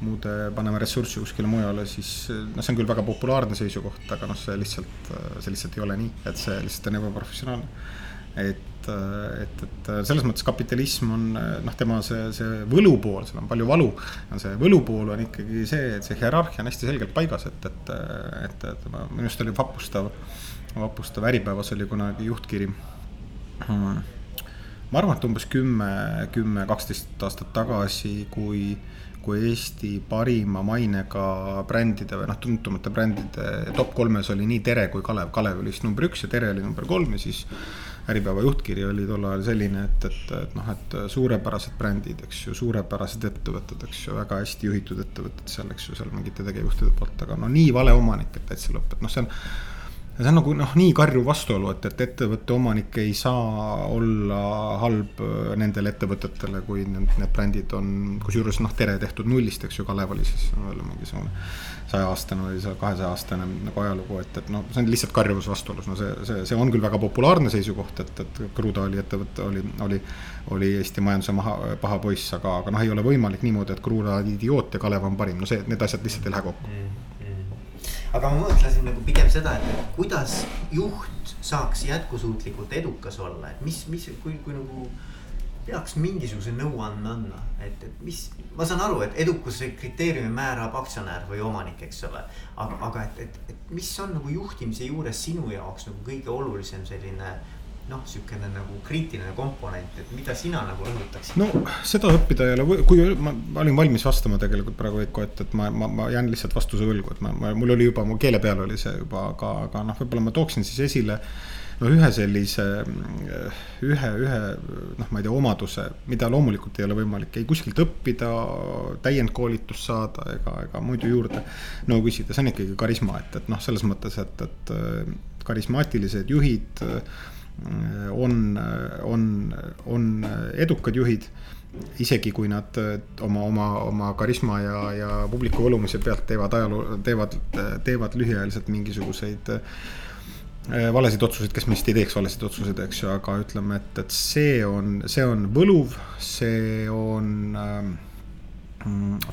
muude, paneme ressurssi kuskile mujale, siis noh, see on küll väga populaarne seisukoht, aga noh, see lihtsalt, see lihtsalt ei ole nii, et see lihtsalt on ebaprofessionaalne et, et, et selles mõttes kapitalism on noh, tema see, see võlupool, seal on palju valu. see võlupool on ikkagi see, et see hierarhia on hästi selgelt paigas, et, et, et, et minu arust oli vapustav, vapustav Äripäevas oli kunagi juhtkiri hmm.. ma arvan, et umbes kümme, kümme, kaksteist aastat tagasi, kui kui Eesti parima mainega brändide või noh, tuntumate brändide top kolmes oli nii Tere kui Kalev, Kalev oli siis number üks ja Tere oli number kolm ja siis Äripäeva juhtkiri oli tol ajal selline, et, et, et noh, et suurepärased brändid, eks ju, suurepärased ettevõtted, eks ju, väga hästi juhitud ettevõtted seal, eks ju, seal mingite tegevjuhtide poolt, aga no nii vale omanik, et täitsa lõpp, et noh, see on ja see on nagu noh, nii karjuv vastuolu, et, et ettevõtte omanik ei saa olla halb äh, nendele ettevõtetele, kui need, need brändid on, kusjuures noh, Tere tehtud nullist, eks ju, Kalev oli siis veel mingisugune sajaaastane või kahesaja aastane nagu ajalugu, et, et noh, see on lihtsalt karjuvus vastuolus, no see, see, see on küll väga populaarne seisukoht, et, et Kruda oli ettevõte, oli, oli, oli Eesti majanduse maha, paha poiss, aga, aga noh, ei ole võimalik niimoodi, et Kruda on idioot ja Kalev on parim, no see, need asjad lihtsalt ei lähe kokku. Mm aga ma mõtlesin nagu pigem seda, et kuidas juht saaks jätkusuutlikult edukas olla, et mis, mis, kui, kui nagu peaks mingisuguse nõuande andma, et, et mis, ma saan aru, et edukuse kriteeriumi määrab aktsionär või omanik, eks ole. aga, aga et, et, et mis on nagu juhtimise juures sinu jaoks nagu kõige olulisem selline noh, sihukene nagu kriitiline komponent, et mida sina nagu rõhutaksid? no seda õppida ei ole, kui ma, ma olin valmis vastama tegelikult praegu Veiko, et, et ma, ma, ma jään lihtsalt vastuse võlgu, et ma, ma, mul oli juba, mu keele peal oli see juba, aga, aga noh, võib-olla ma tooksin siis esile no ühe sellise, ühe, ühe noh, ma ei tea, omaduse, mida loomulikult ei ole võimalik ei kuskilt õppida, täiendkoolitust saada ega, ega muidu juurde no küsida, see on ikkagi karisma, et, et noh, selles mõttes, et, et karismaatilised juhid on, on, on edukad juhid isegi kui nad oma, oma, oma karisma ja, ja publiku võlumise pealt teevad ajaloo, teevad, teevad lühiajaliselt mingisuguseid äh, valesid otsuseid, kes meist ei teeks valesid otsuseid, eks ju, aga ütleme, et, et see on, see on võluv, see on ähm,.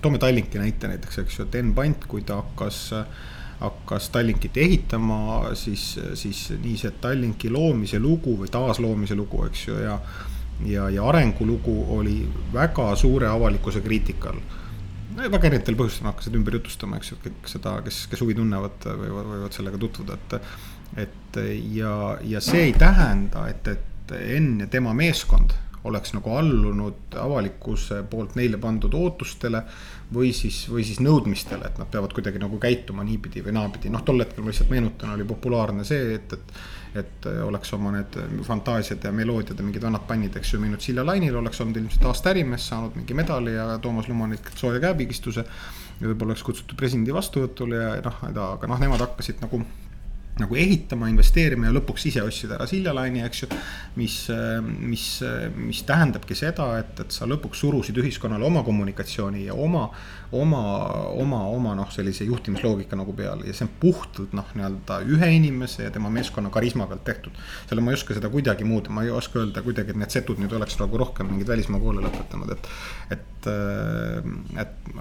toome Tallinki näite näiteks, eks ju, et Enn Pant, kui ta hakkas äh, hakkas Tallinkit ehitama, siis, siis nii see Tallinki loomise lugu või taasloomise lugu, eks ju, ja ja, ja arengulugu oli väga suure avalikkuse kriitika all. väga erinevatel põhjustel hakkasid ümber jutustama, eks ju, kõik seda, kes, kes huvi tunnevad, võivad, võivad sellega tutvuda, et. et ja, ja see ei tähenda, et, et Enn ja tema meeskond oleks nagu allunud avalikkuse poolt neile pandud ootustele või siis, või siis nõudmistele, et nad peavad kuidagi nagu käituma niipidi või naapidi, noh, tol hetkel ma lihtsalt meenutan, oli populaarne see, et, et. et oleks oma need fantaasiad ja meloodiad ja mingid vanad pannid, eks ju, viinud Silja Lainile, oleks olnud ilmselt aasta ärimees, saanud mingi medali ja Toomas Lumanilt sooja käepigistuse. ja võib-olla oleks kutsutud presidendi vastuvõtule ja noh, aga noh, nemad hakkasid nagu nagu ehitama, investeerima ja lõpuks ise ostsid ära Siljalaini, eks ju. mis, mis, mis tähendabki seda, et, et sa lõpuks surusid ühiskonnale oma kommunikatsiooni ja oma, oma, oma, oma noh, sellise juhtimisloogika nagu peale ja see on puhtalt noh, nii-öelda ühe inimese ja tema meeskonna karisma pealt tehtud. selle ma ei oska seda kuidagi muud, ma ei oska öelda kuidagi, et need setud nüüd oleks nagu rohkem mingeid välismaa koole lõpetanud, et. et, et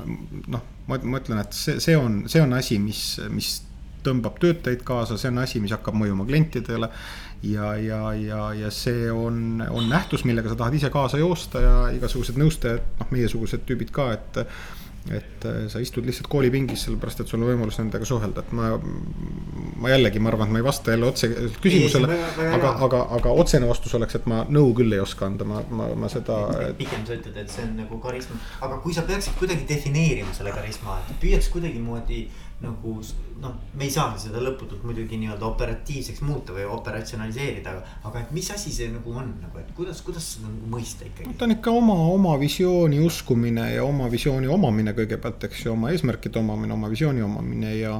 noh, ma, ma ütlen, et see, see on, see on asi, mis, mis tõmbab töötajaid kaasa, see on asi, mis hakkab mõjuma klientidele. ja, ja, ja, ja see on, on nähtus, millega sa tahad ise kaasa joosta ja igasugused nõustajad, noh, meiesugused tüübid ka, et et äh, sa istud lihtsalt koolipingis, sellepärast et sul on võimalus nendega suhelda, et ma, ma jällegi, ma arvan, et ma ei vasta jälle otse küsimusele, aga, aga, aga otsene vastus oleks, et ma nõu küll ei oska anda, ma, ma, ma seda. pigem sa ütled, et see on nagu karisma, aga kui sa peaksid kuidagi defineerima selle karisma, et püüaks kuidagimoodi nagu noh, me ei saa seda lõputult muidugi nii-öelda operatiivseks muuta või operatsionaliseerida, aga, et mis asi see nagu on nagu, et kuidas, kuidas seda nagu mõista ikkagi? ta on ikka oma, oma visiooni uskumine ja oma visiooni omamine kõigepealt, eks ju, oma eesmärkide omamine, oma visiooni omamine ja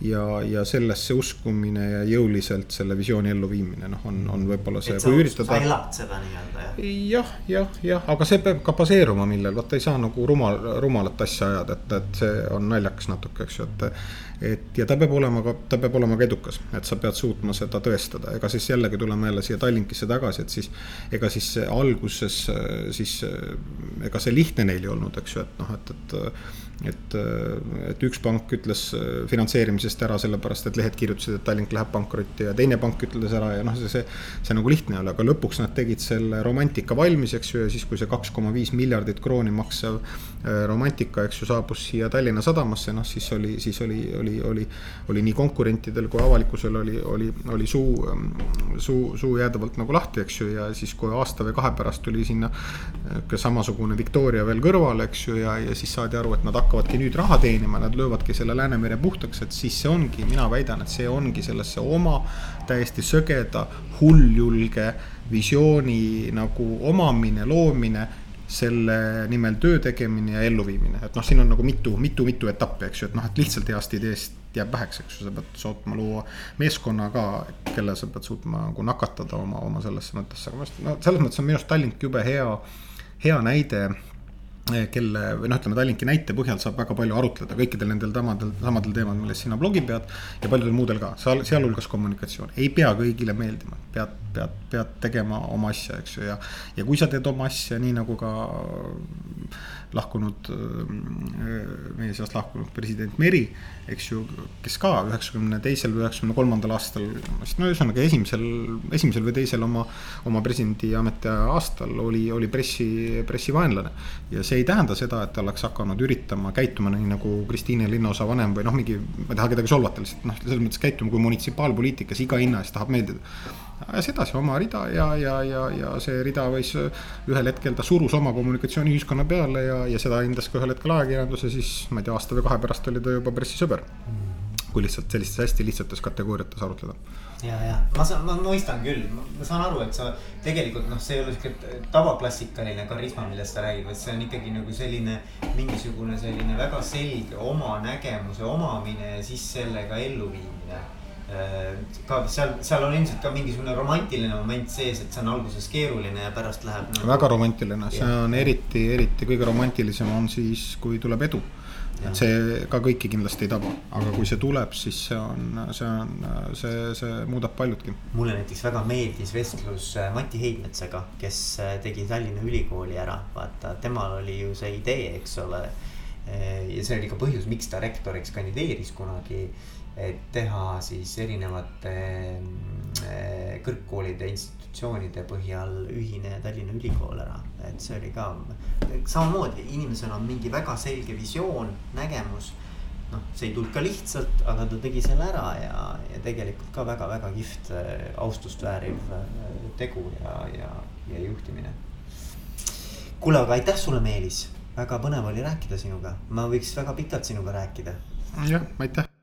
ja, ja sellesse uskumine ja jõuliselt selle visiooni elluviimine, noh, on, on võib-olla see, kui üritada. sa elad seda nii-öelda jah? jah, jah, jah, aga see peab ka baseeruma millel, vaata ei saa nagu rumal, rumalat asja ajada, et, et see on naljakas natuke, eks ju, et et ja ta peab olema ka, ta peab olema ka edukas, et sa pead suutma seda tõestada, ega siis jällegi tuleme jälle siia Tallinkisse tagasi, et siis. ega siis alguses siis ega see lihtne neil ei olnud, eks ju, et noh, et, et et, et üks pank ütles finantseerimisest ära sellepärast, et lehed kirjutasid, et Tallink läheb pankrotti ja teine pank ütles ära ja noh, see, see. see nagu lihtne ei ole, aga lõpuks nad tegid selle romantika valmis, eks ju, ja siis, kui see kaks koma viis miljardit krooni maksev äh, romantika, eks ju, saabus siia Tallinna sadamasse, noh siis oli, siis oli, oli, oli. oli nii konkurentidel kui avalikkusel oli, oli, oli suu, suu, suu jäädavalt nagu lahti, eks ju, ja siis, kui aasta või kahe pärast tuli sinna. Äh, samasugune Victoria veel kõrvale, eks ju, ja, ja siis saadi aru, et nad hakkavadki nüüd raha teenima, nad löövadki selle Läänemere puhtaks, et siis see ongi, mina väidan, et see ongi sellesse oma täiesti sögeda, hulljulge visiooni nagu omamine, loomine selle nimel töö tegemine ja elluviimine, et noh, siin on nagu mitu, mitu, mitu etappi, eks ju, et noh, et lihtsalt heast ideest jääb väheks, eks ju, sa pead suutma luua meeskonna ka, kelle sa pead suutma nagu nakatada oma, oma sellesse mõttesse, aga minu arust, no selles mõttes on minu arust Tallink jube hea, hea näide kelle või noh, ütleme Tallinki näite põhjal saab väga palju arutleda kõikidel nendel tamadel, samadel teemadel, millest sina blogi pead. ja paljudel muudel ka, sealhulgas kommunikatsioon, ei pea kõigile meeldima, pead, pead, pead tegema oma asja, eks ju, ja. ja kui sa teed oma asja nii nagu ka lahkunud, meie seast lahkunud president Meri, eks ju, kes ka üheksakümne teisel või üheksakümne kolmandal aastal, no ühesõnaga esimesel, esimesel või teisel oma, oma presidendi ametiaja aastal oli, oli pressi, pressivaenlane. ja see ei tähenda seda, et ta oleks hakanud üritama käituma nii nagu Kristiine linnaosavanem või noh, mingi, ma ei taha kedagi solvata lihtsalt noh, selles mõttes käituma kui munitsipaalpoliitikas iga hinna eest tahab meeldida ajas edasi oma rida ja, ja, ja, ja see rida võis ühel hetkel ta surus oma kommunikatsiooni ühiskonna peale ja, ja seda hindas ka ühel hetkel ajakirjandus ja siis ma ei tea, aasta või kahe pärast oli ta juba pressisõber mm. kui lihtsalt sellistes hästi lihtsates kategooriates arutleda. ja, ja ma saan, ma mõistan küll, ma saan aru, et sa tegelikult noh, see ei ole sihuke tavaklassikaline karisma, millest sa räägid, vaid see on ikkagi nagu selline mingisugune selline väga selge oma nägemuse omamine ja siis sellega elluviimine Äh, ka seal, seal on ilmselt ka mingisugune romantiline moment sees, et see on alguses keeruline ja pärast läheb nagu.... väga romantiline, see on eriti, eriti kõige romantilisem on siis, kui tuleb edu. et see ka kõiki kindlasti ei taba, aga kui see tuleb, siis see on, see on, see, see muudab paljutki. mulle näiteks väga meeldis vestlus äh, Mati Heidmetsaga, kes äh, tegi Tallinna Ülikooli ära, vaata temal oli ju see idee, eks ole. ja see oli ka põhjus, miks ta rektoriks kandideeris kunagi et teha siis erinevate mm, kõrgkoolide, institutsioonide põhjal ühine Tallinna Ülikool ära. et see oli ka samamoodi, inimesel on mingi väga selge visioon, nägemus. noh, see ei tulnud ka lihtsalt, aga ta tegi selle ära ja, ja tegelikult ka väga-väga kihvt austust vääriv tegu ja, ja, ja juhtimine. kuule, aga aitäh sulle, Meelis, väga põnev oli rääkida sinuga, ma võiks väga pikalt sinuga rääkida. jah, aitäh